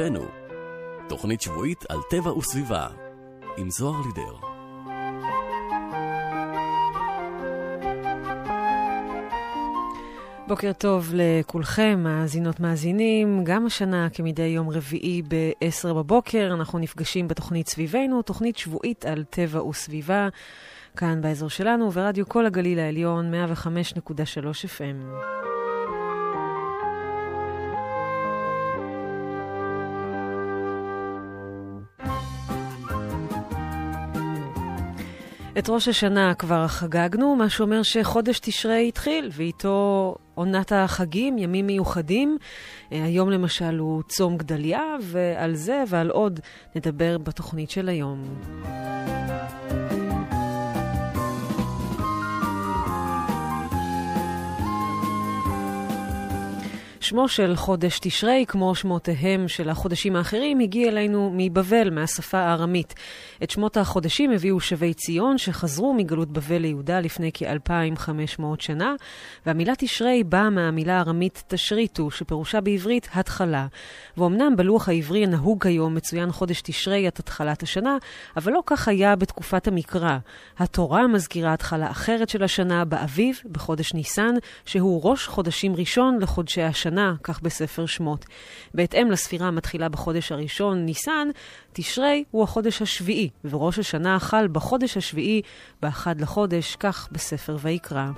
וסביבנו. תוכנית שבועית על טבע וסביבה, עם זוהר לידר. בוקר טוב לכולכם, מאזינות מאזינים. גם השנה, כמדי יום רביעי ב-10 בבוקר, אנחנו נפגשים בתוכנית סביבנו, תוכנית שבועית על טבע וסביבה, כאן באזור שלנו, ורדיו כל הגליל העליון, 105.3 FM. את ראש השנה כבר חגגנו, מה שאומר שחודש תשרי התחיל, ואיתו עונת החגים, ימים מיוחדים. אה, היום למשל הוא צום גדליה, ועל זה ועל עוד נדבר בתוכנית של היום. שמו של חודש תשרי, כמו שמותיהם של החודשים האחרים, הגיע אלינו מבבל, מהשפה הארמית. את שמות החודשים הביאו שבי ציון, שחזרו מגלות בבל ליהודה לפני כ-2500 שנה, והמילה תשרי באה מהמילה הארמית תשריטו, שפירושה בעברית התחלה. ואומנם בלוח העברי הנהוג כיום מצוין חודש תשרי עד התחלת השנה, אבל לא כך היה בתקופת המקרא. התורה מזכירה התחלה אחרת של השנה באביב, בחודש ניסן, שהוא ראש חודשים ראשון לחודשי השנה. השנה, כך בספר שמות. בהתאם לספירה המתחילה בחודש הראשון, ניסן, תשרי הוא החודש השביעי, וראש השנה חל בחודש השביעי, באחד לחודש, כך בספר ויקרא.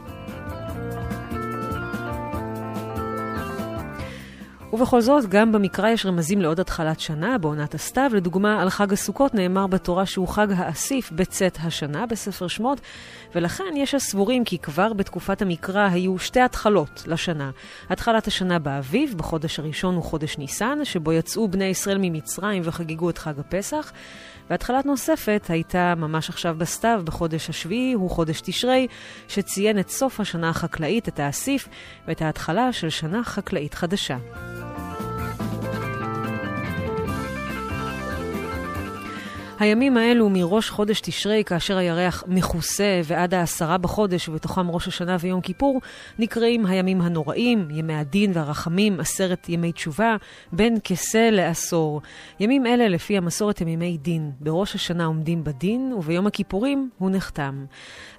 ובכל זאת, גם במקרא יש רמזים לעוד התחלת שנה, בעונת הסתיו. לדוגמה, על חג הסוכות נאמר בתורה שהוא חג האסיף בצאת השנה, בספר שמות, ולכן יש הסבורים כי כבר בתקופת המקרא היו שתי התחלות לשנה. התחלת השנה באביב, בחודש הראשון הוא חודש ניסן, שבו יצאו בני ישראל ממצרים וחגגו את חג הפסח. והתחלת נוספת הייתה ממש עכשיו בסתיו, בחודש השביעי, הוא חודש תשרי, שציין את סוף השנה החקלאית, את האסיף, ואת ההתחלה של שנה חקלאית חדשה. הימים האלו מראש חודש תשרי, כאשר הירח מכוסה, ועד העשרה בחודש, ובתוכם ראש השנה ויום כיפור, נקראים הימים הנוראים, ימי הדין והרחמים, עשרת ימי תשובה, בין כסה לעשור. ימים אלה, לפי המסורת, הם ימי דין. בראש השנה עומדים בדין, וביום הכיפורים הוא נחתם.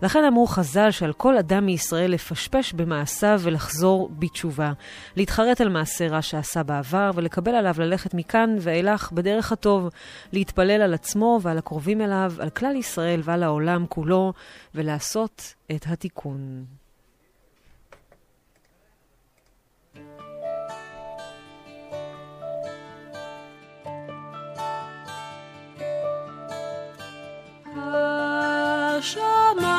לכן אמרו חז"ל שעל כל אדם מישראל לפשפש במעשיו ולחזור בתשובה. להתחרט על מעשה רע שעשה בעבר, ולקבל עליו ללכת מכאן ואילך בדרך הטוב. להתפלל על עצמו ועל הקרובים אליו, על כלל ישראל ועל העולם כולו, ולעשות את התיקון. השמיים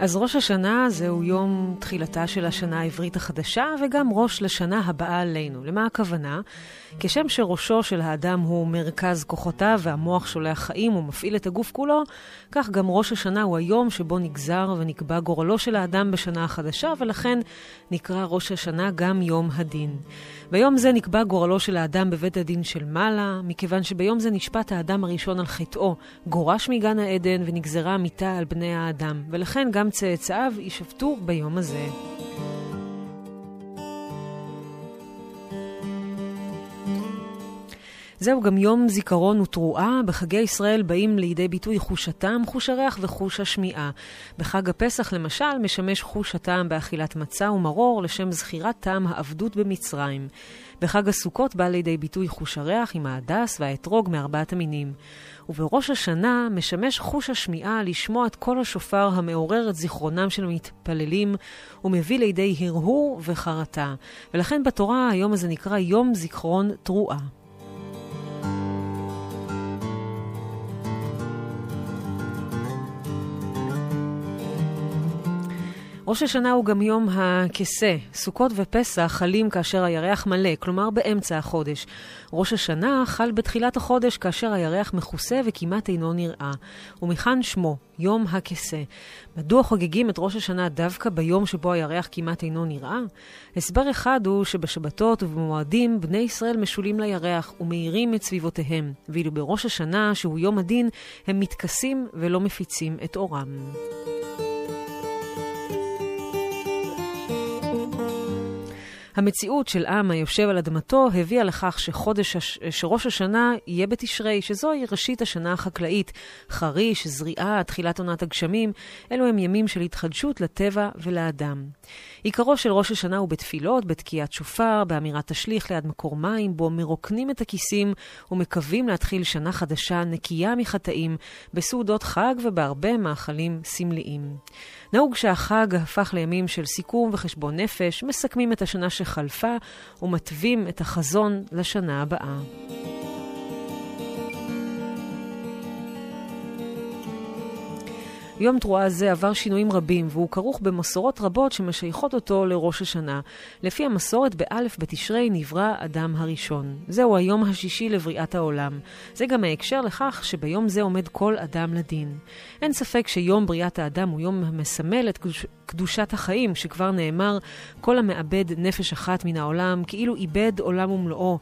אז ראש השנה זהו יום תחילתה של השנה העברית החדשה, וגם ראש לשנה הבאה עלינו. למה הכוונה? כשם שראשו של האדם הוא מרכז כוחותיו והמוח שולח חיים ומפעיל את הגוף כולו, כך גם ראש השנה הוא היום שבו נגזר ונקבע גורלו של האדם בשנה החדשה, ולכן נקרא ראש השנה גם יום הדין. ביום זה נקבע גורלו של האדם בבית הדין של מעלה, מכיוון שביום זה נשפט האדם הראשון על חטאו, גורש מגן העדן ונגזרה המיתה על בני האדם, ולכן גם צאצאיו יישפטו ביום הזה. זהו גם יום זיכרון ותרועה. בחגי ישראל באים לידי ביטוי חוש הטעם, חוש הריח וחוש השמיעה. בחג הפסח, למשל, משמש חוש הטעם באכילת מצה ומרור לשם זכירת טעם העבדות במצרים. בחג הסוכות בא לידי ביטוי חוש הריח עם ההדס והאתרוג מארבעת המינים. ובראש השנה משמש חוש השמיעה לשמוע את קול השופר המעורר את זיכרונם של המתפללים ומביא לידי הרהור וחרטה. ולכן בתורה היום הזה נקרא יום זיכרון תרועה. ראש השנה הוא גם יום הכסה. סוכות ופסח חלים כאשר הירח מלא, כלומר באמצע החודש. ראש השנה חל בתחילת החודש כאשר הירח מכוסה וכמעט אינו נראה. ומכאן שמו, יום הכסה. מדוע חוגגים את ראש השנה דווקא ביום שבו הירח כמעט אינו נראה? הסבר אחד הוא שבשבתות ובמועדים בני ישראל משולים לירח ומאירים את סביבותיהם, ואילו בראש השנה, שהוא יום הדין, הם מתכסים ולא מפיצים את אורם. המציאות של עם היושב על אדמתו הביאה לכך שחודש, שראש השנה יהיה בתשרי, שזוהי ראשית השנה החקלאית. חריש, זריעה, תחילת עונת הגשמים, אלו הם ימים של התחדשות לטבע ולאדם. עיקרו של ראש השנה הוא בתפילות, בתקיעת שופר, באמירת תשליך ליד מקור מים, בו מרוקנים את הכיסים ומקווים להתחיל שנה חדשה נקייה מחטאים, בסעודות חג ובהרבה מאכלים סמליים. נהוג שהחג הפך לימים של סיכום וחשבון נפש, מסכמים את השנה שחלפה ומתווים את החזון לשנה הבאה. יום תרועה זה עבר שינויים רבים, והוא כרוך במסורות רבות שמשייכות אותו לראש השנה. לפי המסורת, באלף בתשרי נברא אדם הראשון. זהו היום השישי לבריאת העולם. זה גם ההקשר לכך שביום זה עומד כל אדם לדין. אין ספק שיום בריאת האדם הוא יום המסמל את קדושת החיים, שכבר נאמר, כל המאבד נפש אחת מן העולם, כאילו איבד עולם ומלואו,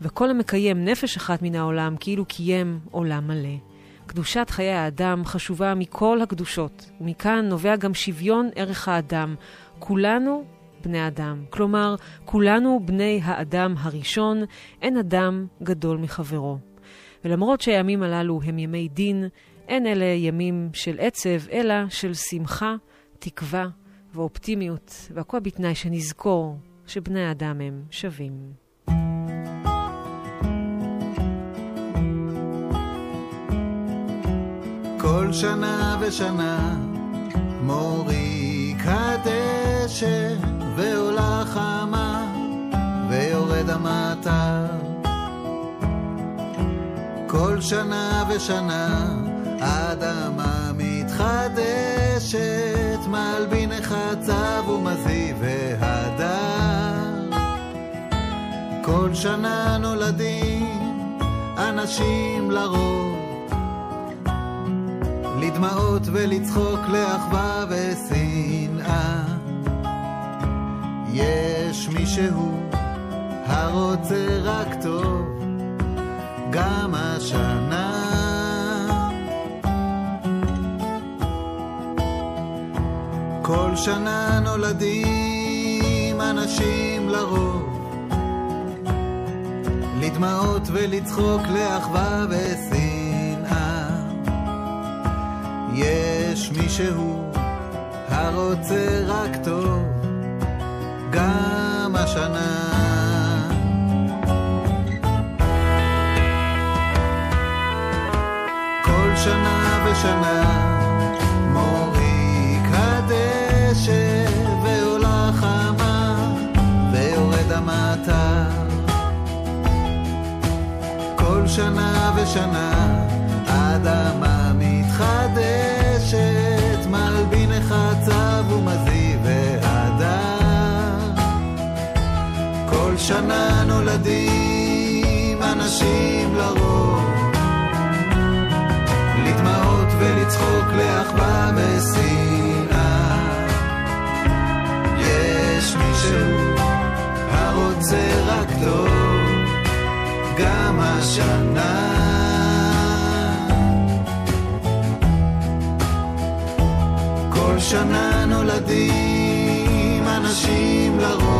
וכל המקיים נפש אחת מן העולם, כאילו קיים עולם מלא. קדושת חיי האדם חשובה מכל הקדושות, ומכאן נובע גם שוויון ערך האדם. כולנו בני אדם. כלומר, כולנו בני האדם הראשון, אין אדם גדול מחברו. ולמרות שהימים הללו הם ימי דין, אין אלה ימים של עצב, אלא של שמחה, תקווה ואופטימיות, והכל בתנאי שנזכור שבני האדם הם שווים. כל שנה ושנה מוריק הדשא ועולה חמה ויורד המטר. כל שנה ושנה האדמה מתחדשת, מלבין אחד צב ומזיו והדר. כל שנה נולדים אנשים לרוב, לדמעות ולצחוק, לאחווה ושנאה. יש מישהו הרוצה רק טוב, גם השנה. כל שנה נולדים אנשים לרוב, לדמעות ולצחוק, לאחווה ושנאה. יש מישהו הרוצה רק טוב, גם השנה. כל שנה ושנה מוריק הדשא ועולה חמה ויורד המטר. כל שנה ושנה האדמה שנה נולדים אנשים לרוב, לדמעות ולצחוק, לאחווה ושנאה. יש מישהו הרוצה רק טוב, גם השנה. כל שנה נולדים אנשים לרוב,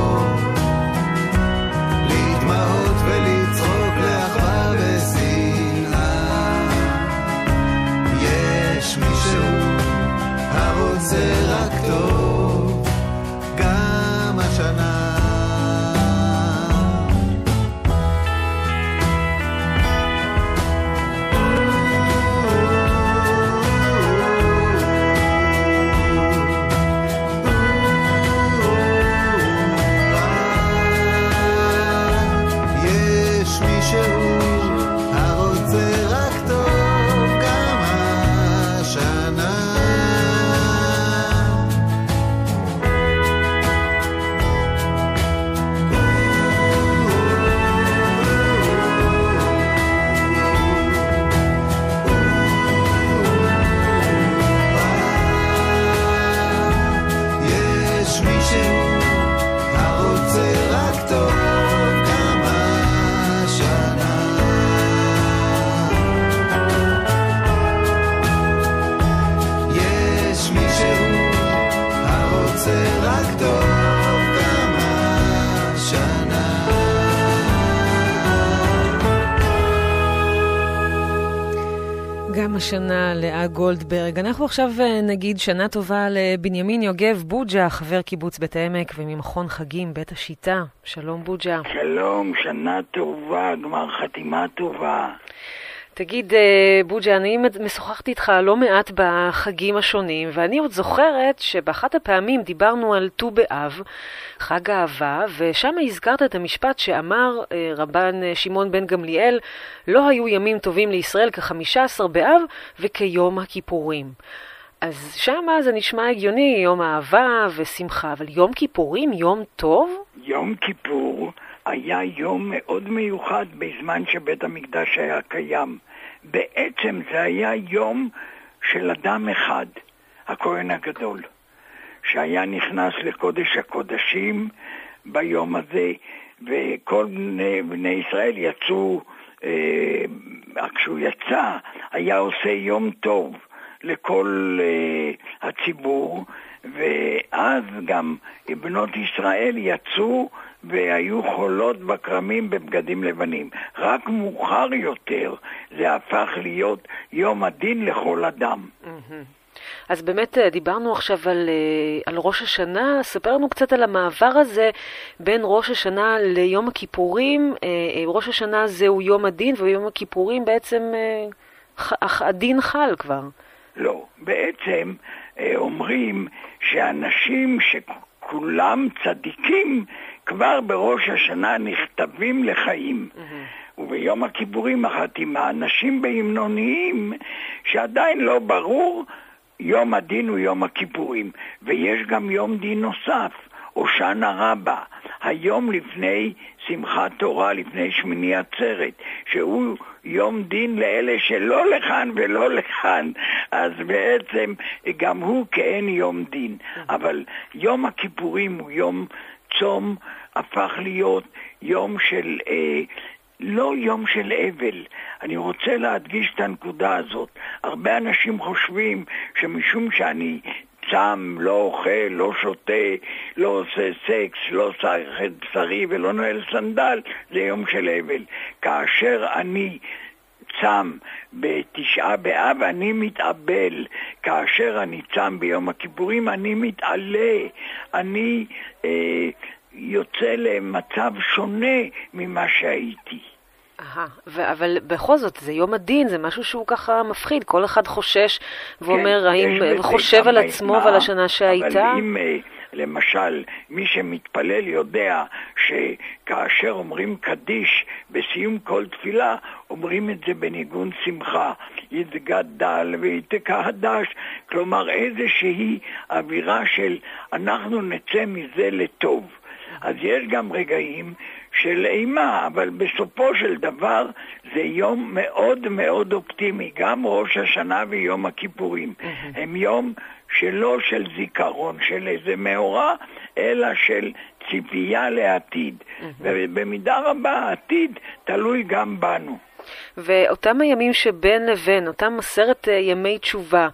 גם השנה לאה גולדברג. אנחנו עכשיו אה, נגיד שנה טובה לבנימין יוגב בוג'ה, חבר קיבוץ בית העמק וממכון חגים בית השיטה. שלום בוג'ה. שלום, שנה טובה, גמר חתימה טובה. תגיד, אה, בוג'ה, אני משוחחתי איתך לא מעט בחגים השונים, ואני עוד זוכרת שבאחת הפעמים דיברנו על ט"ו באב, חג האהבה, ושם הזכרת את המשפט שאמר אה, רבן אה, שמעון בן גמליאל, לא היו ימים טובים לישראל כחמישה עשר באב וכיום הכיפורים. אז שם זה נשמע הגיוני, יום אהבה ושמחה, אבל יום כיפורים, יום טוב? יום כיפור היה יום מאוד מיוחד בזמן שבית המקדש היה קיים. בעצם זה היה יום של אדם אחד, הכהן הגדול, שהיה נכנס לקודש הקודשים ביום הזה, וכל בני, בני ישראל יצאו, אה, כשהוא יצא, היה עושה יום טוב לכל אה, הציבור, ואז גם בנות ישראל יצאו והיו חולות בכרמים בבגדים לבנים. רק מאוחר יותר זה הפך להיות יום הדין לכל אדם. אז באמת אה, דיברנו עכשיו על, אה, על ראש השנה, ספר לנו קצת על המעבר הזה בין ראש השנה ליום הכיפורים. אה, ראש השנה זהו יום הדין, ויום הכיפורים בעצם הדין חל כבר. לא, בעצם אומרים שאנשים כולם צדיקים, כבר בראש השנה נכתבים לחיים. וביום הכיפורים החתימה, אנשים בהמנוניים שעדיין לא ברור, יום הדין הוא יום הכיפורים. ויש גם יום דין נוסף, הושענא רבה, היום לפני שמחת תורה, לפני שמיני עצרת, שהוא יום דין לאלה שלא לכאן ולא לכאן, אז בעצם גם הוא כאין יום דין. אבל יום הכיפורים הוא יום צום, הפך להיות יום של... אה, לא יום של אבל. אני רוצה להדגיש את הנקודה הזאת. הרבה אנשים חושבים שמשום שאני צם, לא אוכל, לא שותה, לא עושה סקס, לא את בשרי ולא נועל סנדל, זה יום של אבל. כאשר אני צם בתשעה באב, אני מתאבל. כאשר אני צם ביום הכיפורים, אני מתעלה. אני אה, יוצא למצב שונה ממה שהייתי. אהה, אבל בכל זאת, זה יום הדין, זה משהו שהוא ככה מפחיד. כל אחד חושש ואומר, כן, האם חושב על עצמו ועל השנה שהייתה? אבל אם, אה, למשל, מי שמתפלל יודע שכאשר אומרים קדיש בסיום כל תפילה, אומרים את זה בניגון שמחה. יתגדל ויתקע הדש. כלומר, איזושהי אווירה של אנחנו נצא מזה לטוב. אז יש גם רגעים של אימה, אבל בסופו של דבר זה יום מאוד מאוד אופטימי, גם ראש השנה ויום הכיפורים. הם יום שלא של זיכרון, של איזה מאורע, אלא של ציפייה לעתיד. ובמידה רבה העתיד תלוי גם בנו. ואותם הימים שבין לבין, אותם עשרת אה, ימי תשובה,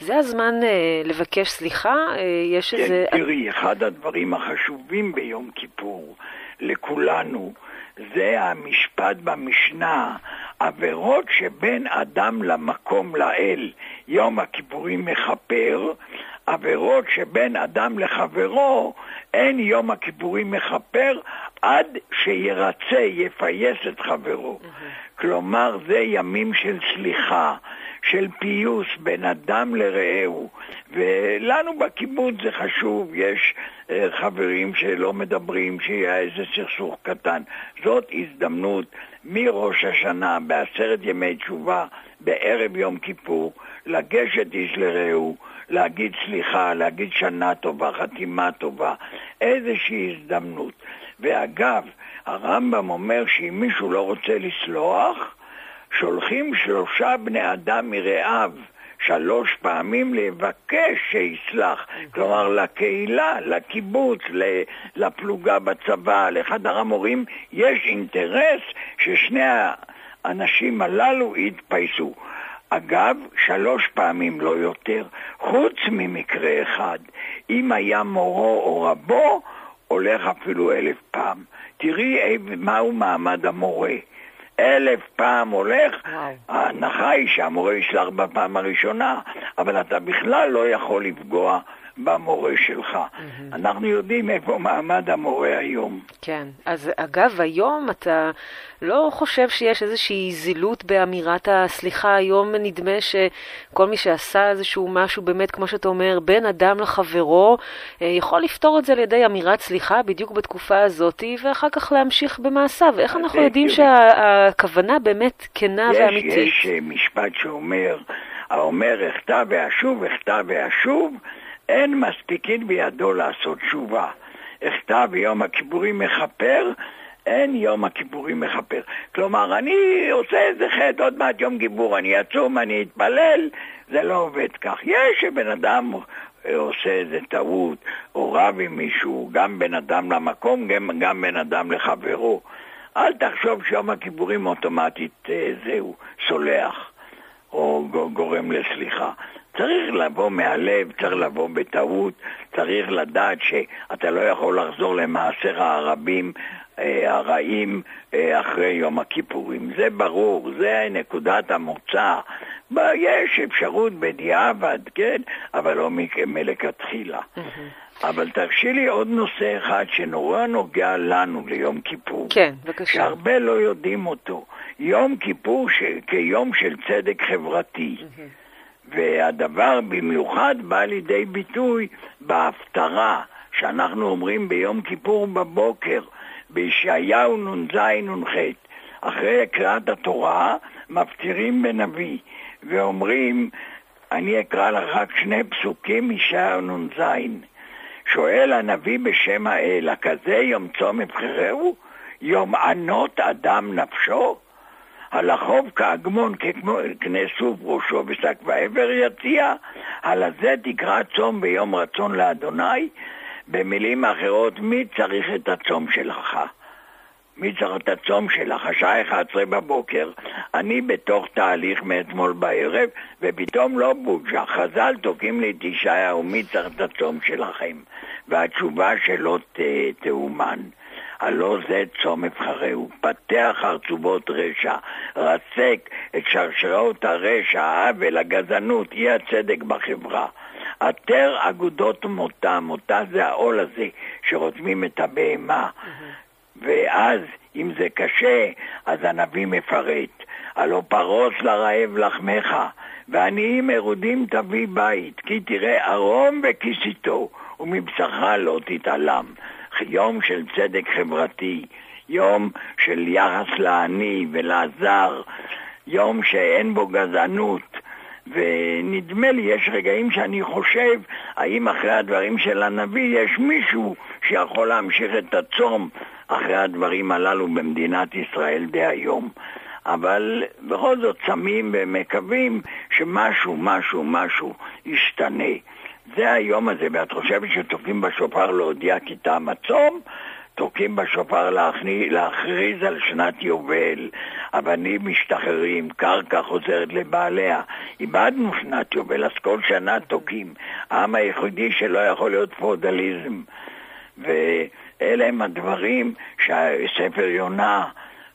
זה הזמן אה, לבקש סליחה? אה, יש כן, איזה... תראי, אחד הדברים החשובים ביום כיפור לכולנו זה המשפט במשנה, עבירות שבין אדם למקום לאל, יום הכיפורים מכפר, עבירות שבין אדם לחברו, אין יום הכיפורים מכפר עד שירצה, יפייס את חברו. כלומר, זה ימים של סליחה, של פיוס בין אדם לרעהו. ולנו בקיבוץ זה חשוב, יש אה, חברים שלא מדברים, שיהיה איזה סכסוך קטן. זאת הזדמנות מראש השנה, בעשרת ימי תשובה, בערב יום כיפור, לגשת איש לרעהו, להגיד סליחה, להגיד שנה טובה, חתימה טובה, איזושהי הזדמנות. ואגב, הרמב"ם אומר שאם מישהו לא רוצה לסלוח, שולחים שלושה בני אדם מרעיו שלוש פעמים לבקש שיסלח. כלומר, לקהילה, לקיבוץ, לפלוגה בצבא, לחדר המורים, יש אינטרס ששני האנשים הללו יתפייסו. אגב, שלוש פעמים לא יותר, חוץ ממקרה אחד. אם היה מורו או רבו, הולך אפילו אלף פעם. תראי מהו מעמד המורה. אלף פעם הולך. ההנחה היא שהמורה ישלח בפעם הראשונה, אבל אתה בכלל לא יכול לפגוע במורה שלך. אנחנו יודעים איפה מעמד המורה היום. כן. אז אגב, היום אתה לא חושב שיש איזושהי זילות באמירת הסליחה? היום נדמה שכל מי שעשה איזשהו משהו באמת, כמו שאתה אומר, בין אדם לחברו, אה, יכול לפתור את זה על ידי אמירת סליחה בדיוק בתקופה הזאת, ואחר כך להמשיך במעשיו. איך אנחנו יודעים שהכוונה באמת כנה יש, ואמיתית? יש אה, משפט שאומר, האומר אחטא ואשוב, אחטא ואשוב, אין מספיקין בידו לעשות תשובה. אחטא ויום הכיפורים מכפר, אין יום הכיפורים מכפר. כלומר, אני עושה איזה חטא, עוד מעט יום כיפור, אני אצום, אני אתפלל, זה לא עובד כך. יש שבן אדם עושה איזה טעות, או רב עם מישהו, גם בן אדם למקום, גם, גם בן אדם לחברו. אל תחשוב שיום הכיפורים אוטומטית אה, זהו, סולח, או גורם לסליחה. צריך לבוא מהלב, צריך לבוא בטעות, צריך לדעת שאתה לא יכול לחזור למעשר הרבים אה, הרעים אה, אחרי יום הכיפורים. זה ברור, זה נקודת המוצא. יש אפשרות בדיעבד, כן, אבל לא מלכתחילה. אבל תרשי לי עוד נושא אחד שנורא נוגע לנו ליום כיפור. כן, בבקשה. שהרבה לא יודעים אותו. יום כיפור ש... כיום של צדק חברתי. והדבר במיוחד בא לידי ביטוי בהפטרה שאנחנו אומרים ביום כיפור בבוקר, בישעיהו נ"ז נ"ח, אחרי קריאת התורה, מפצירים בנביא, ואומרים, אני אקרא לך רק שני פסוקים מישעיהו נ"ז. שואל הנביא בשם האל, הכזה יום צום אבחרהו? יום ענות אדם נפשו? הלחוב כאגמון כקנה סוף ראשו ושק ועבר יציע? הלזה תקרא צום ביום רצון לאדוני? במילים אחרות, מי צריך את הצום שלך? מי צריך את הצום שלך? השעה 11 בבוקר, אני בתוך תהליך מאתמול בערב, ופתאום לא בוג'ה, חז"ל תוקעים לי את ישעיהו, מי צריך את הצום שלכם? והתשובה שלא ת, תאומן. הלא זה צום אבחרהו, פתח חרצובות רשע, רסק את שרשרות הרשע, העוול, הגזענות, אי הצדק בחברה. עטר אגודות מותה, מותה זה העול הזה שרותמים את הבהמה. ואז, אם זה קשה, אז הנביא מפרט. הלא פרוס לרעב לחמך, ועניים מרודים תביא בית, כי תראה ערום וכיסיתו, ומבשרך לא תתעלם. יום של צדק חברתי, יום של יחס לעני ולזר, יום שאין בו גזענות. ונדמה לי, יש רגעים שאני חושב, האם אחרי הדברים של הנביא יש מישהו שיכול להמשיך את הצום אחרי הדברים הללו במדינת ישראל דהיום. אבל בכל זאת צמים ומקווים שמשהו, משהו, משהו ישתנה. זה היום הזה, ואת חושבת שתוקעים בשופר להודיע כי תם הצום? תוקעים בשופר להכני, להכריז על שנת יובל, אבנים משתחררים, קרקע חוזרת לבעליה. איבדנו שנת יובל, אז כל שנה תוקעים. העם היחידי שלא יכול להיות פרודליזם. ואלה הם הדברים שהספר יונה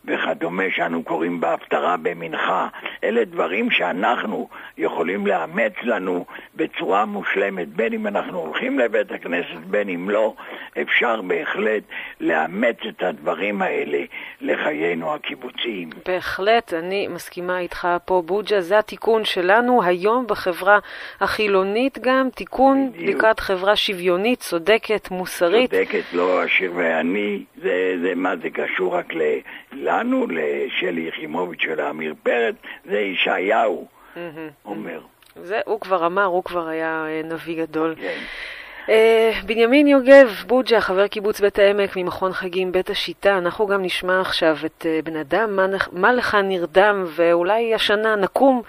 וכדומה שאנו קוראים בהפטרה במנחה. אלה דברים שאנחנו יכולים לאמץ לנו בצורה מושלמת, בין אם אנחנו הולכים לבית הכנסת, בין אם לא, אפשר בהחלט לאמץ את הדברים האלה לחיינו הקיבוציים. בהחלט, אני מסכימה איתך פה, בוג'ה, זה התיקון שלנו היום בחברה החילונית גם, תיקון בדיוק. לקראת חברה שוויונית, צודקת, מוסרית. צודקת, לא עשיר ועני, זה, זה מה זה קשור רק ל, לנו, לשלי יחימוביץ' ולעמיר פרץ, זה ישעיהו. אומר. זה הוא כבר אמר, הוא כבר היה אה, נביא גדול. כן. אה, בנימין יוגב, בוג'ה, חבר קיבוץ בית העמק ממכון חגים בית השיטה, אנחנו גם נשמע עכשיו את אה, בן אדם, מה, מה לך נרדם, ואולי השנה נקום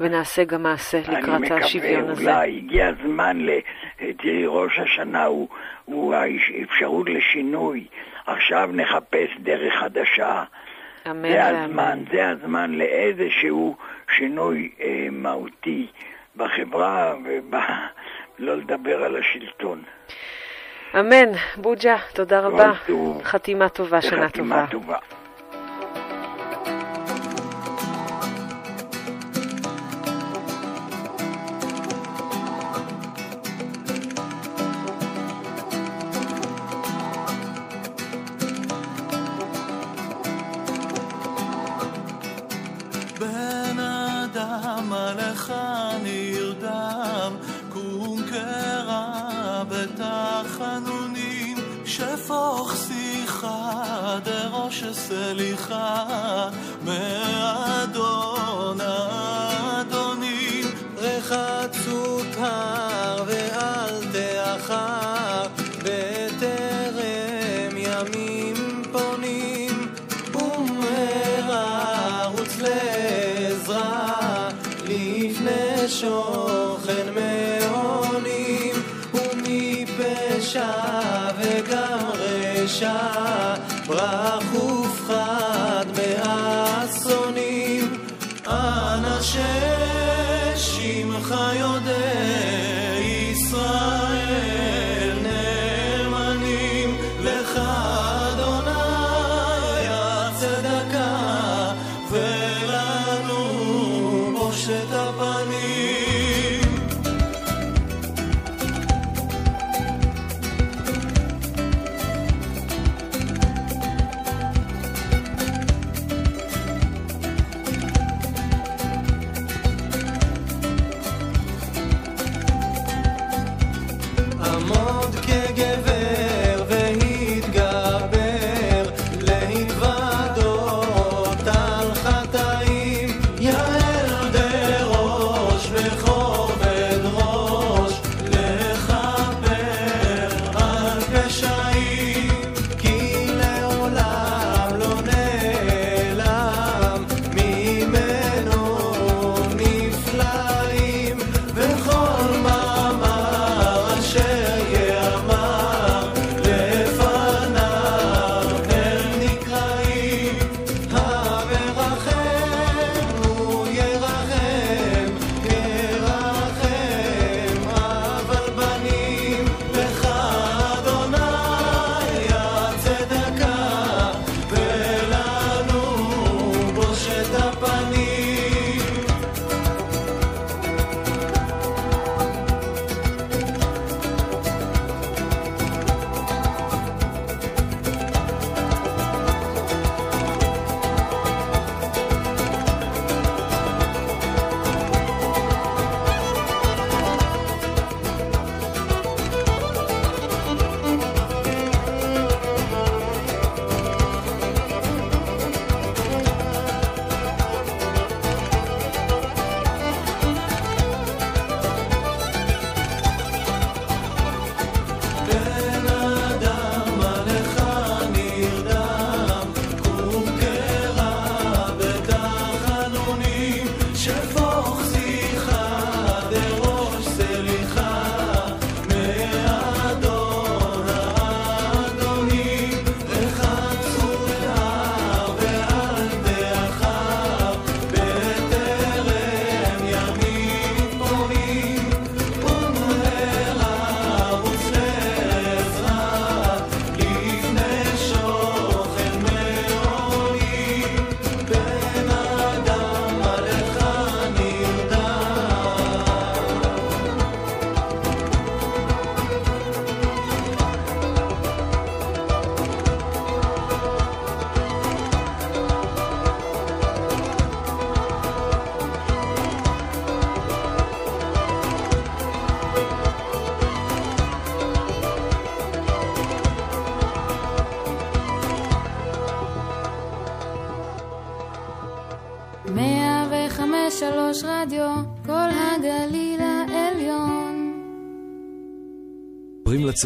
ונעשה גם מעשה לקראת השוויון אני הזה. מקווה, אולי הגיע הזמן, ל... תראי, ראש השנה הוא, הוא האפשרות לשינוי. עכשיו נחפש דרך חדשה. אמן זה. הזמן, זה הזמן לאיזשהו שינוי אה, מהותי בחברה, ולא לדבר על השלטון. אמן. בוג'ה, תודה רבה. טוב. חתימה טובה, שנה טובה. טובה. אדם עליך נרדם, קום קרע בתחנונים, שפוך שיחה דראש סליחה, מאדון רשע, ברח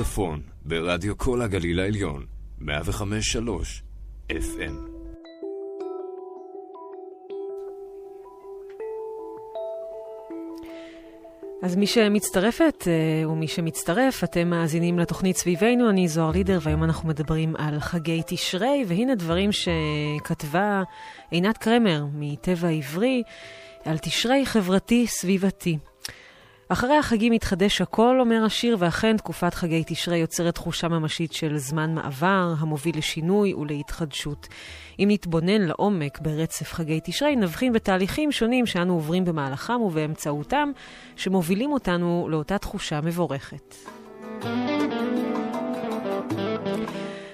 לצפון, ברדיו כל הגליל העליון, 105.3 FM. אז מי שמצטרפת אה, ומי שמצטרף, אתם מאזינים לתוכנית סביבנו, אני זוהר לידר, והיום אנחנו מדברים על חגי תשרי, והנה דברים שכתבה עינת קרמר מטבע עברי על תשרי חברתי סביבתי. אחרי החגים מתחדש הכל, אומר השיר, ואכן תקופת חגי תשרי יוצרת תחושה ממשית של זמן מעבר, המוביל לשינוי ולהתחדשות. אם נתבונן לעומק ברצף חגי תשרי, נבחין בתהליכים שונים שאנו עוברים במהלכם ובאמצעותם, שמובילים אותנו לאותה תחושה מבורכת.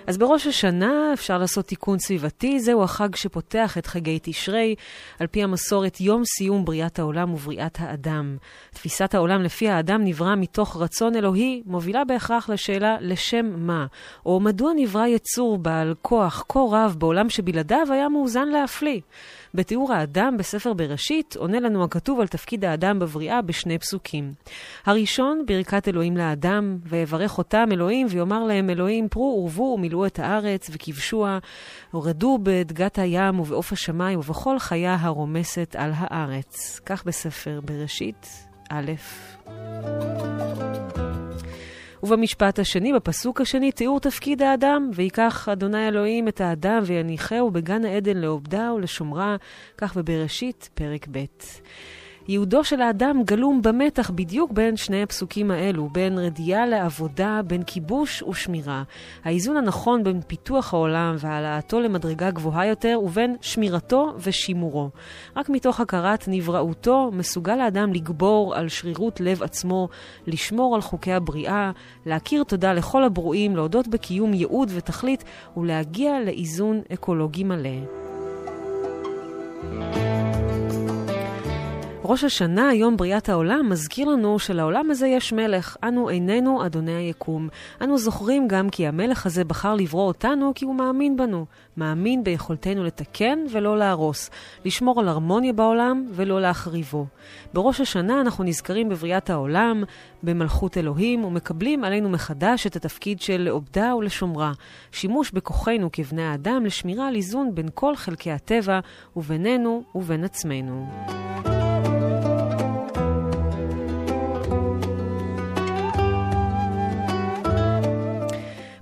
אז בראש השנה אפשר לעשות תיקון סביבתי, זהו החג שפותח את חגי תשרי, על פי המסורת יום סיום בריאת העולם ובריאת האדם. תפיסת העולם לפי האדם נברא מתוך רצון אלוהי, מובילה בהכרח לשאלה לשם מה, או מדוע נברא יצור בעל כוח כה רב בעולם שבלעדיו היה מאוזן להפליא. בתיאור האדם בספר בראשית עונה לנו הכתוב על תפקיד האדם בבריאה בשני פסוקים. הראשון, ברכת אלוהים לאדם, ויברך אותם אלוהים, ויאמר להם אלוהים, פרו ורבו ומילאו את הארץ, וכבשוה, ורדו בדגת הים ובעוף השמיים ובכל חיה הרומסת על הארץ. כך בספר בראשית, א'. ובמשפט השני, בפסוק השני, תיאור תפקיד האדם, ויקח אדוני אלוהים את האדם ויניחהו בגן העדן לעובדה ולשומרה, כך בבראשית, פרק ב'. ייעודו של האדם גלום במתח בדיוק בין שני הפסוקים האלו, בין רדיעה לעבודה, בין כיבוש ושמירה. האיזון הנכון בין פיתוח העולם והעלאתו למדרגה גבוהה יותר, ובין שמירתו ושימורו. רק מתוך הכרת נבראותו, מסוגל האדם לגבור על שרירות לב עצמו, לשמור על חוקי הבריאה, להכיר תודה לכל הברואים, להודות בקיום ייעוד ותכלית, ולהגיע לאיזון אקולוגי מלא. ראש השנה, יום בריאת העולם, מזכיר לנו שלעולם הזה יש מלך. אנו איננו אדוני היקום. אנו זוכרים גם כי המלך הזה בחר לברוא אותנו כי הוא מאמין בנו. מאמין ביכולתנו לתקן ולא להרוס. לשמור על הרמוניה בעולם ולא להחריבו. בראש השנה אנחנו נזכרים בבריאת העולם, במלכות אלוהים, ומקבלים עלינו מחדש את התפקיד של לעובדה ולשומרה. שימוש בכוחנו כבני האדם לשמירה על איזון בין כל חלקי הטבע ובינינו ובין עצמנו.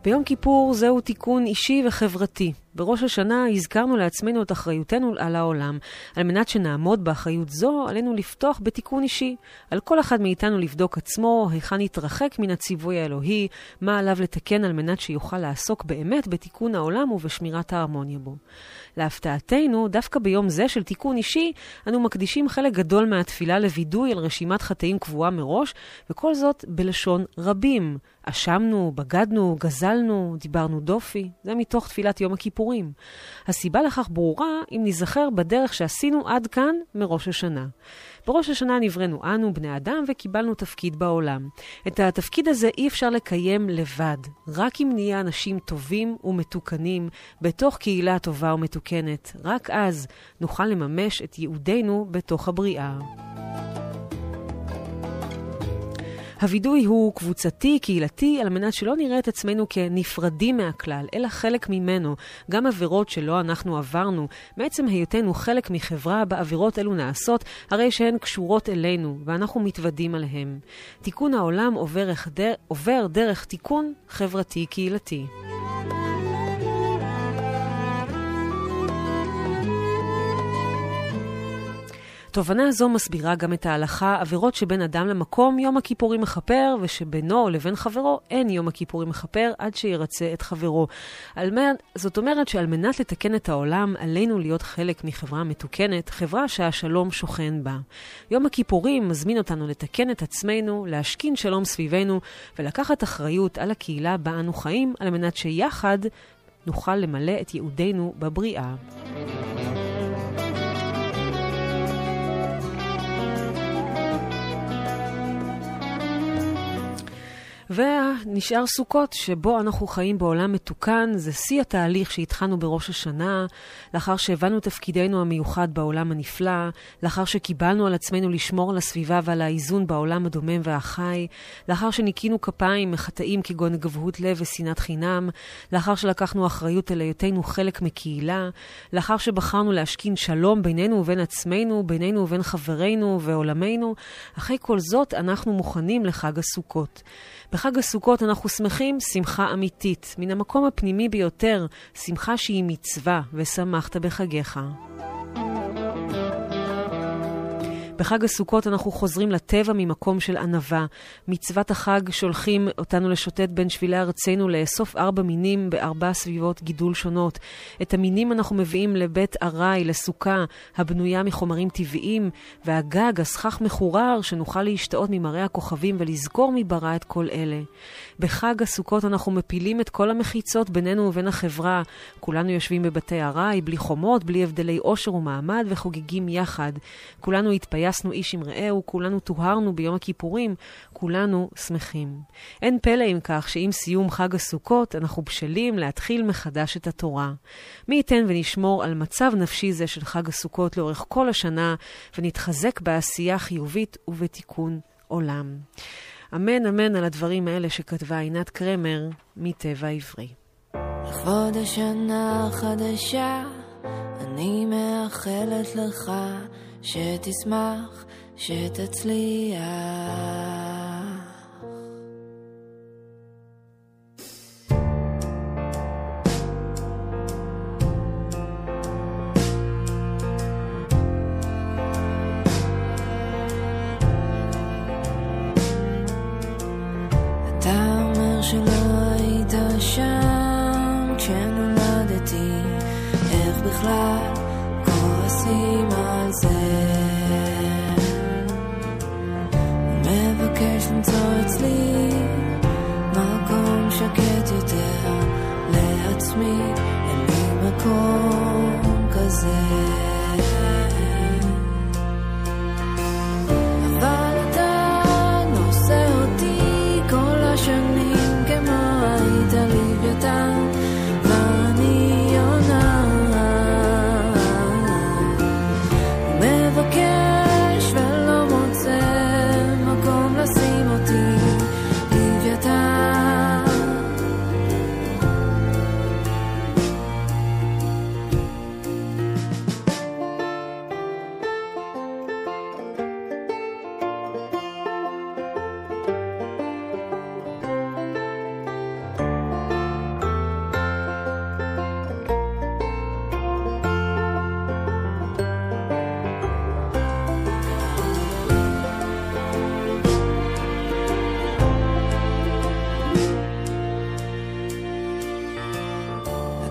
ביום כיפור זהו תיקון אישי וחברתי. בראש השנה הזכרנו לעצמנו את אחריותנו על העולם. על מנת שנעמוד באחריות זו, עלינו לפתוח בתיקון אישי. על כל אחד מאיתנו לבדוק עצמו, היכן יתרחק מן הציווי האלוהי, מה עליו לתקן על מנת שיוכל לעסוק באמת בתיקון העולם ובשמירת ההרמוניה בו. להפתעתנו, דווקא ביום זה של תיקון אישי, אנו מקדישים חלק גדול מהתפילה לווידוי על רשימת חטאים קבועה מראש, וכל זאת בלשון רבים. אשמנו, בגדנו, גזלנו, דיברנו דופי. זה מתוך תפילת יום הכיפורים. הסיבה לכך ברורה אם ניזכר בדרך שעשינו עד כאן מראש השנה. בראש השנה נבראנו אנו, בני אדם, וקיבלנו תפקיד בעולם. את התפקיד הזה אי אפשר לקיים לבד, רק אם נהיה אנשים טובים ומתוקנים, בתוך קהילה טובה ומתוקנת. רק אז נוכל לממש את ייעודנו בתוך הבריאה. הווידוי הוא קבוצתי, קהילתי, על מנת שלא נראה את עצמנו כנפרדים מהכלל, אלא חלק ממנו. גם עבירות שלא אנחנו עברנו, מעצם היותנו חלק מחברה בה עבירות אלו נעשות, הרי שהן קשורות אלינו, ואנחנו מתוודים עליהן. תיקון העולם עובר, עובר דרך תיקון חברתי-קהילתי. תובנה זו מסבירה גם את ההלכה, עבירות שבין אדם למקום יום הכיפורים מכפר, ושבינו לבין חברו אין יום הכיפורים מכפר עד שירצה את חברו. זאת אומרת שעל מנת לתקן את העולם, עלינו להיות חלק מחברה מתוקנת, חברה שהשלום שוכן בה. יום הכיפורים מזמין אותנו לתקן את עצמנו, להשכין שלום סביבנו, ולקחת אחריות על הקהילה בה אנו חיים, על מנת שיחד נוכל למלא את ייעודנו בבריאה. ונשאר סוכות, שבו אנחנו חיים בעולם מתוקן, זה שיא התהליך שהתחלנו בראש השנה, לאחר שהבנו תפקידנו המיוחד בעולם הנפלא, לאחר שקיבלנו על עצמנו לשמור על הסביבה ועל האיזון בעולם הדומם והחי, לאחר שניקינו כפיים מחטאים כגון גבהות לב ושנאת חינם, לאחר שלקחנו אחריות על היותנו חלק מקהילה, לאחר שבחרנו להשכין שלום בינינו ובין עצמנו, בינינו ובין חברינו ועולמנו, אחרי כל זאת אנחנו מוכנים לחג הסוכות. בחג הסוכות אנחנו שמחים שמחה אמיתית, מן המקום הפנימי ביותר, שמחה שהיא מצווה, ושמחת בחגיך. בחג הסוכות אנחנו חוזרים לטבע ממקום של ענווה. מצוות החג שולחים אותנו לשוטט בין שבילי ארצנו, לאסוף ארבע מינים בארבע סביבות גידול שונות. את המינים אנחנו מביאים לבית ארעי, לסוכה, הבנויה מחומרים טבעיים, והגג, הסכך מחורר, שנוכל להשתאות ממראה הכוכבים ולזכור מי ברא את כל אלה. בחג הסוכות אנחנו מפילים את כל המחיצות בינינו ובין החברה. כולנו יושבים בבתי ארעי, בלי חומות, בלי הבדלי עושר ומעמד, וחוגגים יחד. כולנו התפייסנו איש עם רעהו, כולנו טוהרנו ביום הכיפורים, כולנו שמחים. אין פלא אם כך שעם סיום חג הסוכות אנחנו בשלים להתחיל מחדש את התורה. מי ייתן ונשמור על מצב נפשי זה של חג הסוכות לאורך כל השנה, ונתחזק בעשייה חיובית ובתיקון עולם. אמן אמן על הדברים האלה שכתבה עינת קרמר מטבע עברי. לכבוד השנה החדשה, אני מאחלת לך שתשמח, שתצליח.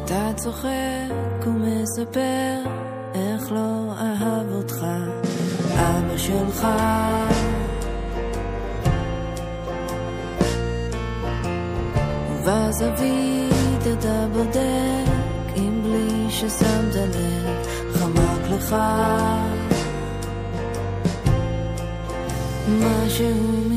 אתה צוחק ומספר איך לא אהב אותך. אבא שלך. ובזווית אתה בודק אם בלי ששמת לב חמק לך. משהו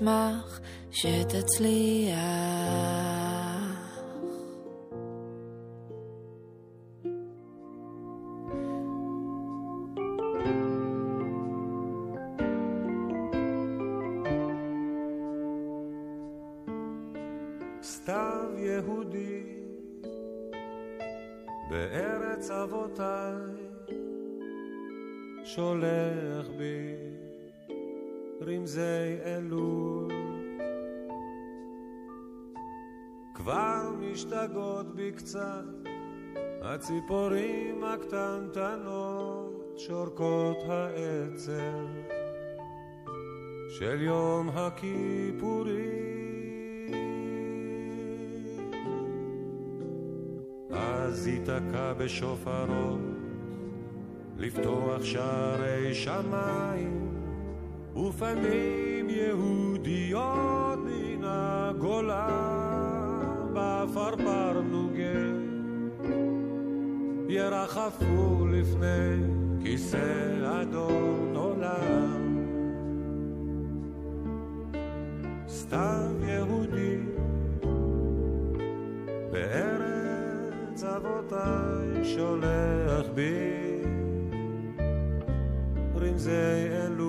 שתשמח, שתצליח. סתיו יהודי בארץ אבותיי שולח בי רמזי אלול. כבר משתגעות בי הציפורים הקטנטנות שורקות העצב של יום הכיפורים. אז ייתקע בשופרו לפתוח שערי שמיים ופנים יהודיות מן הגולה בעפרפר נוגה. ירחפו לפני כיסא אדון עולם. סתיו יהודי בארץ אבותיי שולח בי. רמזי אלול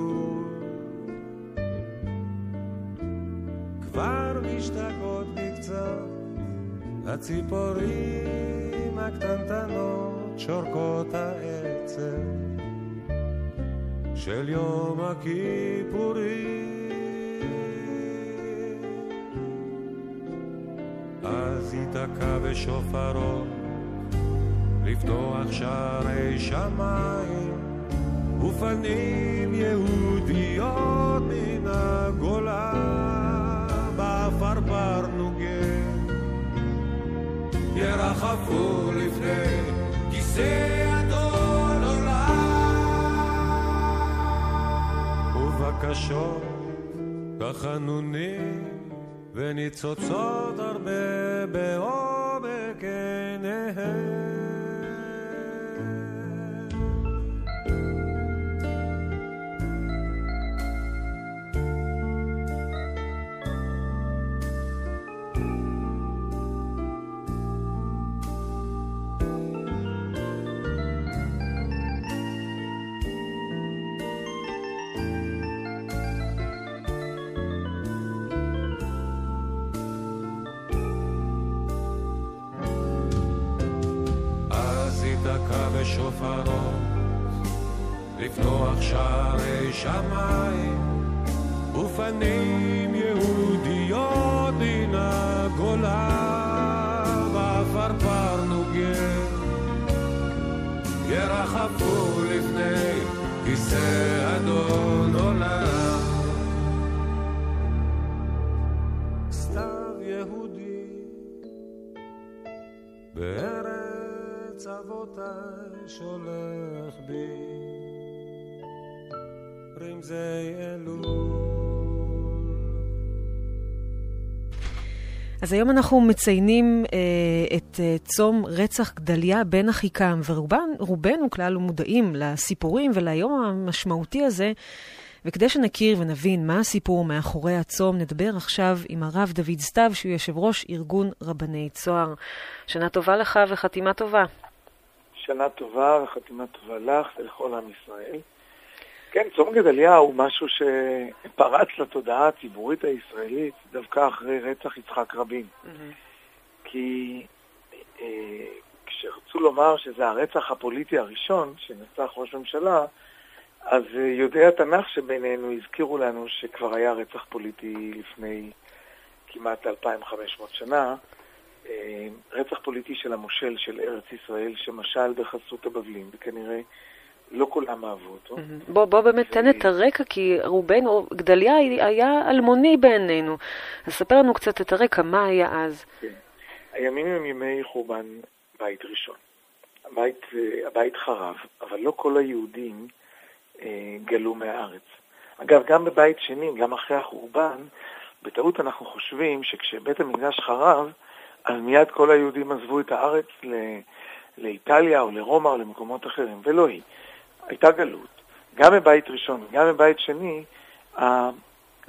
הציפורים הקטנטנות שורקות העצב של יום הכיפורים. אז ייתקע בשופרו לפתוח שערי שמיים ופנים יהודיות מן הגולה ירחפו לפני כיסא אדון עולם ובקשות תחנונים וניצוצות הרבה בעומק עיניהם שמיים ופנים יהודיות מן הגולה בעפרפר נוגה ירחפו לפני כיסא אדון עולם. סתיו יהודי בארץ אבותיי שולח בי רמזי אלול אז היום אנחנו מציינים אה, את אה, צום רצח גדליה בן אחיקם, ורובנו כלל מודעים לסיפורים וליום המשמעותי הזה. וכדי שנכיר ונבין מה הסיפור מאחורי הצום, נדבר עכשיו עם הרב דוד סתיו, שהוא יושב ראש ארגון רבני צוהר. שנה טובה לך וחתימה טובה. שנה טובה וחתימה טובה לך ולכל עם ישראל. כן, צום גדליה הוא משהו שפרץ לתודעה הציבורית הישראלית דווקא אחרי רצח יצחק רבין. כי אה, כשרצו לומר שזה הרצח הפוליטי הראשון שנרצח ראש ממשלה, אז אה, יודעי התנ"ך שבינינו הזכירו לנו שכבר היה רצח פוליטי לפני כמעט 2,500 שנה, אה, רצח פוליטי של המושל של ארץ ישראל שמשל בחסות הבבלים, וכנראה לא כולם אהבו אותו. בוא, בוא באמת תן את הרקע, כי רובנו, גדליה היה אלמוני בעינינו. אז ספר לנו קצת את הרקע, מה היה אז. כן. הימים הם ימי חורבן בית ראשון. הבית, אה, הבית חרב, אבל לא כל היהודים אה, גלו מהארץ. אגב, גם בבית שני, גם אחרי החורבן, בטעות אנחנו חושבים שכשבית המקדש חרב, אז מיד כל היהודים עזבו את הארץ ל... לאיטליה או לרומא או למקומות אחרים, ולא היא. הייתה גלות. גם בבית ראשון, גם בבית שני,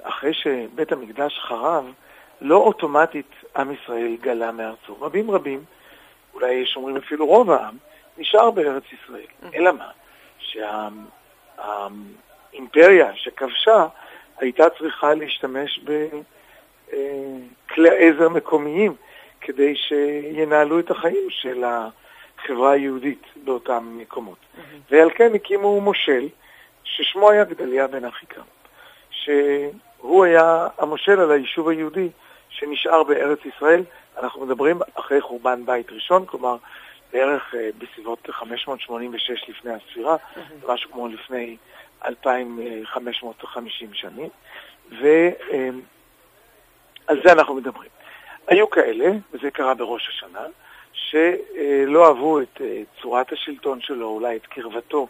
אחרי שבית המקדש חרב, לא אוטומטית עם ישראל גלה מארצו. רבים רבים, אולי יש אומרים אפילו רוב העם, נשאר בארץ ישראל. אלא מה? שהאימפריה שכבשה הייתה צריכה להשתמש בכלי עזר מקומיים כדי שינהלו את החיים של החברה היהודית באותם מקומות. ועל כן הקימו מושל, ששמו היה גדליה בן אחיקם, שהוא היה המושל על היישוב היהודי שנשאר בארץ ישראל. אנחנו מדברים אחרי חורבן בית ראשון, כלומר בערך אה, בסביבות 586 לפני הספירה, משהו כמו לפני 2,550 שנים, ועל זה אנחנו מדברים. היו כאלה, וזה קרה בראש השנה, שלא אהבו את אה, צורת השלטון שלו, אולי את קרבתו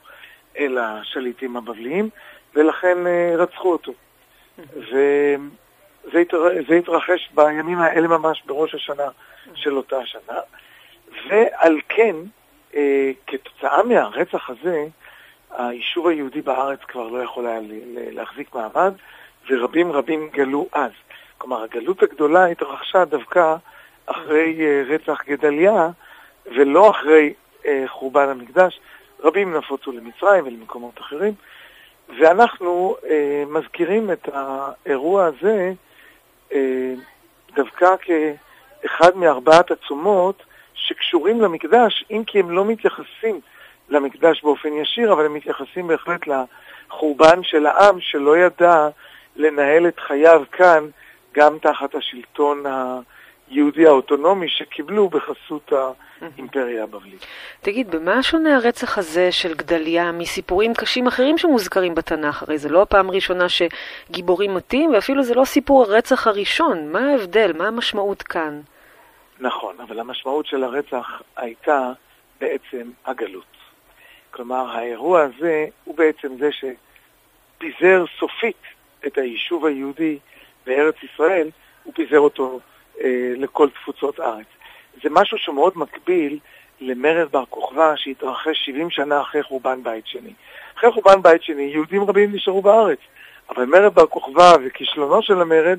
אל השליטים הבבליים, ולכן אה, רצחו אותו. וזה התרחש בימים האלה ממש בראש השנה של אותה השנה, ועל כן, אה, כתוצאה מהרצח הזה, היישוב היהודי בארץ כבר לא יכול היה להחזיק מעמד, ורבים רבים גלו אז. כלומר, הגלות הגדולה התרחשה דווקא אחרי uh, רצח גדליה, ולא אחרי uh, חורבן המקדש. רבים נפוצו למצרים ולמקומות אחרים, ואנחנו uh, מזכירים את האירוע הזה uh, דווקא כאחד מארבעת הצומות שקשורים למקדש, אם כי הם לא מתייחסים למקדש באופן ישיר, אבל הם מתייחסים בהחלט לחורבן של העם שלא ידע לנהל את חייו כאן גם תחת השלטון היהודי האוטונומי שקיבלו בחסות האימפריה הבבלית. תגיד, במה שונה הרצח הזה של גדליה מסיפורים קשים אחרים שמוזכרים בתנ"ך? הרי זה לא הפעם הראשונה שגיבורים מתים, ואפילו זה לא סיפור הרצח הראשון. מה ההבדל? מה המשמעות כאן? נכון, אבל המשמעות של הרצח הייתה בעצם הגלות. כלומר, האירוע הזה הוא בעצם זה שפיזר סופית את היישוב היהודי בארץ ישראל, הוא פיזר אותו לכל תפוצות הארץ. זה משהו שמאוד מקביל למרד בר כוכבא שהתרחש 70 שנה אחרי חורבן בית שני. אחרי חורבן בית שני יהודים רבים נשארו בארץ, אבל מרד בר כוכבא וכישלונו של המרד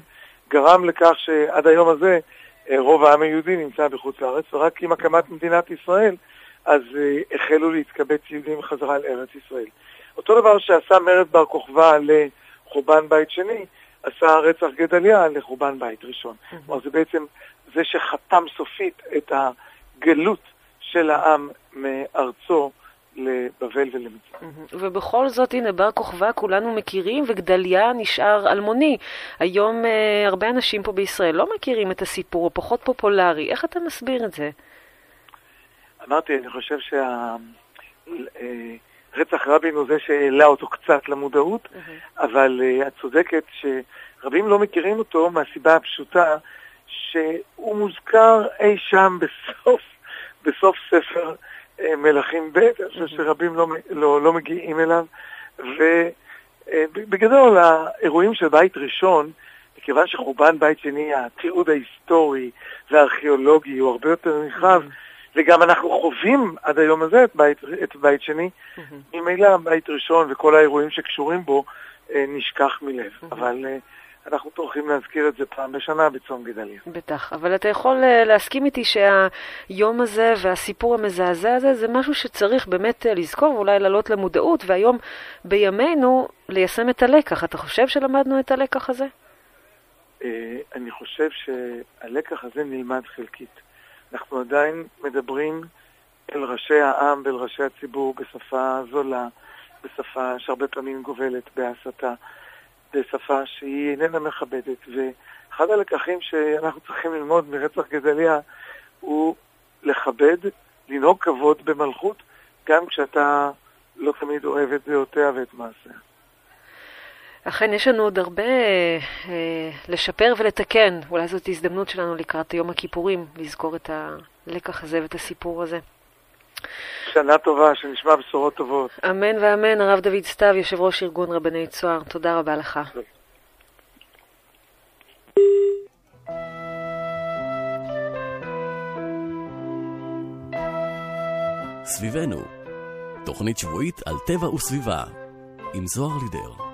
גרם לכך שעד היום הזה אה, רוב העם היהודי נמצא בחוץ לארץ, ורק עם הקמת מדינת ישראל אז אה, החלו להתקבץ יהודים חזרה לארץ ישראל. אותו דבר שעשה מרד בר כוכבא לחורבן בית שני, עשה רצח גדליה לחורבן בית ראשון. כלומר, זה בעצם זה שחתם סופית את הגלות של העם מארצו לבבל ולמצרים. ובכל זאת, הנה, בר כוכבא כולנו מכירים, וגדליה נשאר אלמוני. היום אה, הרבה אנשים פה בישראל לא מכירים את הסיפור, הוא פחות פופולרי. איך אתה מסביר את זה? אמרתי, אני חושב שה... אה, רצח רבין הוא זה שהעלה אותו קצת למודעות, mm-hmm. אבל uh, את צודקת שרבים לא מכירים אותו מהסיבה הפשוטה שהוא מוזכר אי שם בסוף, בסוף ספר uh, מלכים ב', אני חושב שרבים לא, לא, לא מגיעים אליו, ובגדול uh, האירועים של בית ראשון, מכיוון שחורבן בית שני, התיעוד ההיסטורי והארכיאולוגי הוא הרבה יותר נרחב, mm-hmm. וגם אנחנו חווים עד היום הזה את בית, את בית שני. ממילא בית ראשון וכל האירועים שקשורים בו אה, נשכח מלב. אבל אה, אנחנו טורחים להזכיר את זה פעם בשנה בצום גדליה. בטח, אבל אתה יכול אה, להסכים איתי שהיום הזה והסיפור המזעזע הזה זה משהו שצריך באמת לזכור ואולי לעלות למודעות, והיום בימינו ליישם את הלקח. אתה חושב שלמדנו את הלקח הזה? אני חושב שהלקח הזה נלמד חלקית. אנחנו עדיין מדברים אל ראשי העם ואל ראשי הציבור בשפה זולה, בשפה שהרבה פעמים גובלת בהסתה, בשפה שהיא איננה מכבדת. ואחד הלקחים שאנחנו צריכים ללמוד מרצח גדליה הוא לכבד, לנהוג כבוד במלכות, גם כשאתה לא תמיד אוהב את דעותיה ואת מעשיה. אכן, יש לנו עוד הרבה אה, לשפר ולתקן. אולי זאת הזדמנות שלנו לקראת יום הכיפורים, לזכור את הלקח הזה ואת הסיפור הזה. שנה טובה, שנשמע בשורות טובות. אמן ואמן, הרב דוד סתיו, יושב ראש ארגון רבני צוהר, תודה רבה לך. סביבנו, תוכנית שבועית על טבע וסביבה, עם זוהר לידר.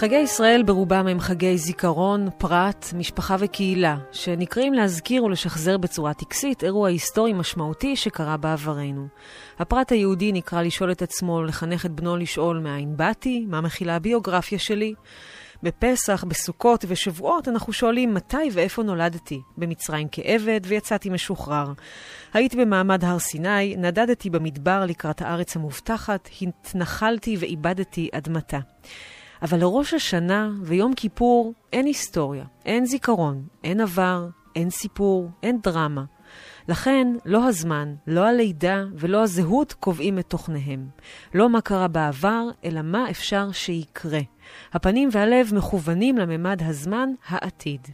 חגי ישראל ברובם הם חגי זיכרון, פרט, משפחה וקהילה, שנקראים להזכיר ולשחזר בצורה טקסית אירוע היסטורי משמעותי שקרה בעברנו. הפרט היהודי נקרא לשאול את עצמו, לחנך את בנו לשאול מאין באתי, מה מכילה הביוגרפיה שלי. בפסח, בסוכות ובשבועות אנחנו שואלים מתי ואיפה נולדתי. במצרים כעבד ויצאתי משוחרר. הייתי במעמד הר סיני, נדדתי במדבר לקראת הארץ המובטחת, התנחלתי ואיבדתי אדמתה. אבל לראש השנה ויום כיפור אין היסטוריה, אין זיכרון, אין עבר, אין סיפור, אין דרמה. לכן, לא הזמן, לא הלידה ולא הזהות קובעים את תוכניהם. לא מה קרה בעבר, אלא מה אפשר שיקרה. הפנים והלב מכוונים לממד הזמן, העתיד.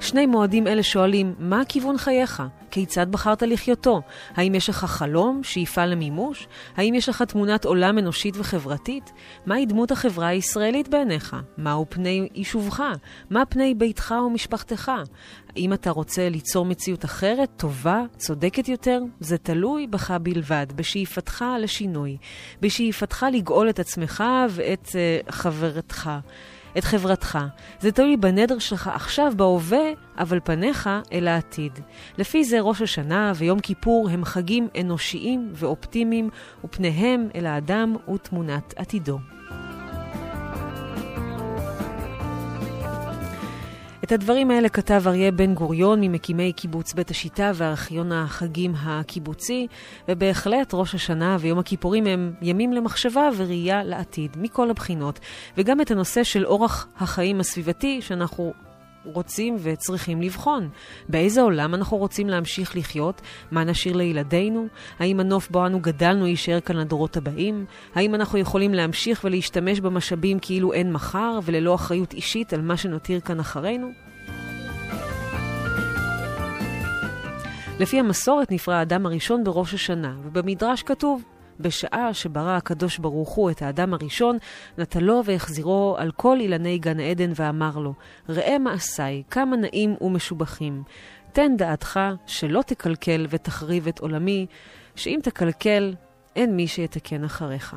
שני מועדים אלה שואלים, מה כיוון חייך? כיצד בחרת לחיותו? האם יש לך חלום, שאיפה למימוש? האם יש לך תמונת עולם אנושית וחברתית? מהי דמות החברה הישראלית בעיניך? מהו פני יישובך? מה פני ביתך ומשפחתך? האם אתה רוצה ליצור מציאות אחרת, טובה, צודקת יותר? זה תלוי בך בלבד, בשאיפתך לשינוי, בשאיפתך לגאול את עצמך ואת uh, חברתך. את חברתך. זה תלוי בנדר שלך עכשיו, בהווה, אבל פניך אל העתיד. לפי זה ראש השנה ויום כיפור הם חגים אנושיים ואופטימיים, ופניהם אל האדם ותמונת עתידו. את הדברים האלה כתב אריה בן גוריון ממקימי קיבוץ בית השיטה וארכיון החגים הקיבוצי, ובהחלט ראש השנה ויום הכיפורים הם ימים למחשבה וראייה לעתיד, מכל הבחינות. וגם את הנושא של אורח החיים הסביבתי שאנחנו רוצים וצריכים לבחון. באיזה עולם אנחנו רוצים להמשיך לחיות? מה נשאיר לילדינו? האם הנוף בו אנו גדלנו יישאר כאן לדורות הבאים? האם אנחנו יכולים להמשיך ולהשתמש במשאבים כאילו אין מחר וללא אחריות אישית על מה שנותיר כאן אחרינו? לפי המסורת נפרע האדם הראשון בראש השנה, ובמדרש כתוב בשעה שברא הקדוש ברוך הוא את האדם הראשון, נטלו והחזירו על כל אילני גן עדן ואמר לו, ראה מעשיי, כמה נעים ומשובחים. תן דעתך שלא תקלקל ותחריב את עולמי, שאם תקלקל, אין מי שיתקן אחריך.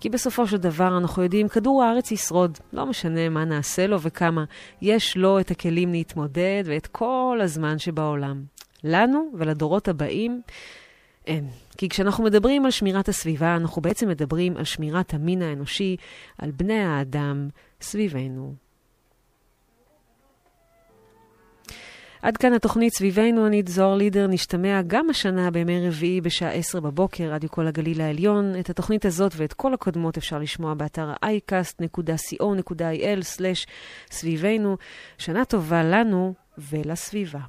כי בסופו של דבר אנחנו יודעים, כדור הארץ ישרוד, לא משנה מה נעשה לו וכמה, יש לו את הכלים להתמודד ואת כל הזמן שבעולם. לנו ולדורות הבאים אין. כי כשאנחנו מדברים על שמירת הסביבה, אנחנו בעצם מדברים על שמירת המין האנושי, על בני האדם סביבנו. עד כאן התוכנית סביבנו, אני זוהר לידר, נשתמע גם השנה בימי רביעי בשעה 10 בבוקר, רדיו כל הגליל העליון. את התוכנית הזאת ואת כל הקודמות אפשר לשמוע באתר ה-icast.co.il/סביבנו. שנה טובה לנו ולסביבה.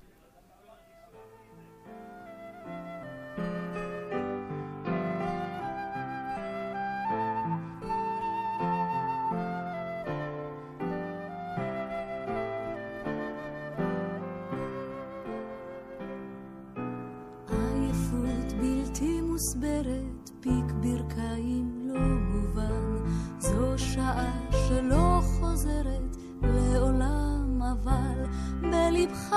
מוסברת, פיק ברכיים לא מובן, זו שעה שלא חוזרת לעולם, אבל בלבך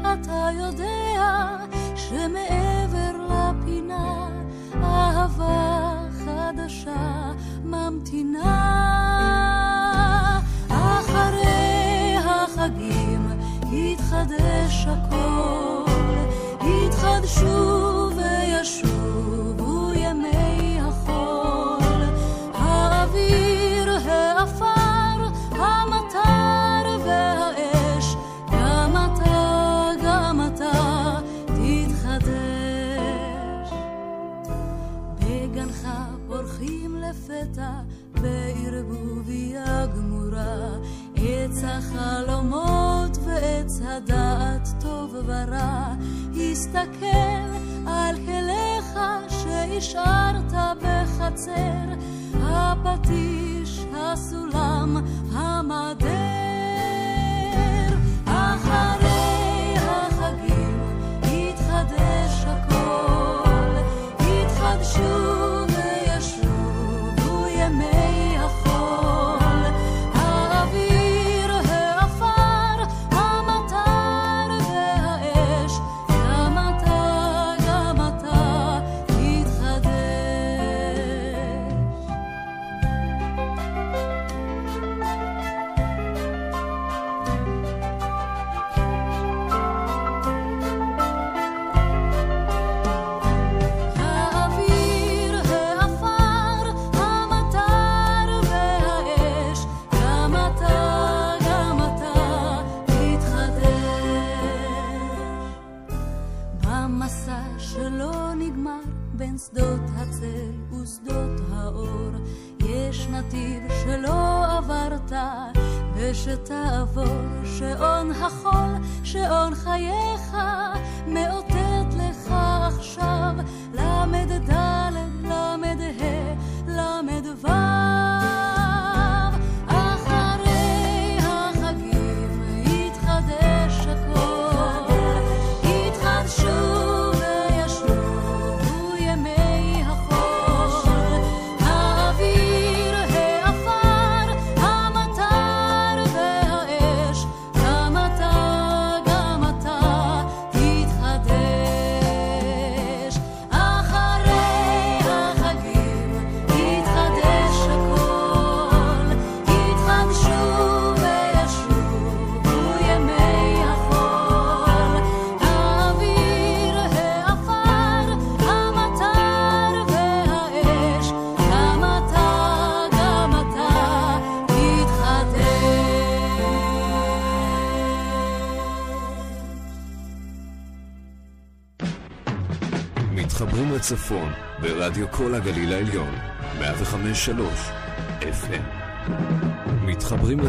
אתה יודע שמעבר לפינה אהבה חדשה ממתינה. אחרי החגים יתחדש הכל, יתחדשו הסתכל על כליך שהשארת בחצר, הפטיש, הסולם, המדר. לצפון ברדיו כל הגליל העליון, 105.3 FM. מתחברים לצפון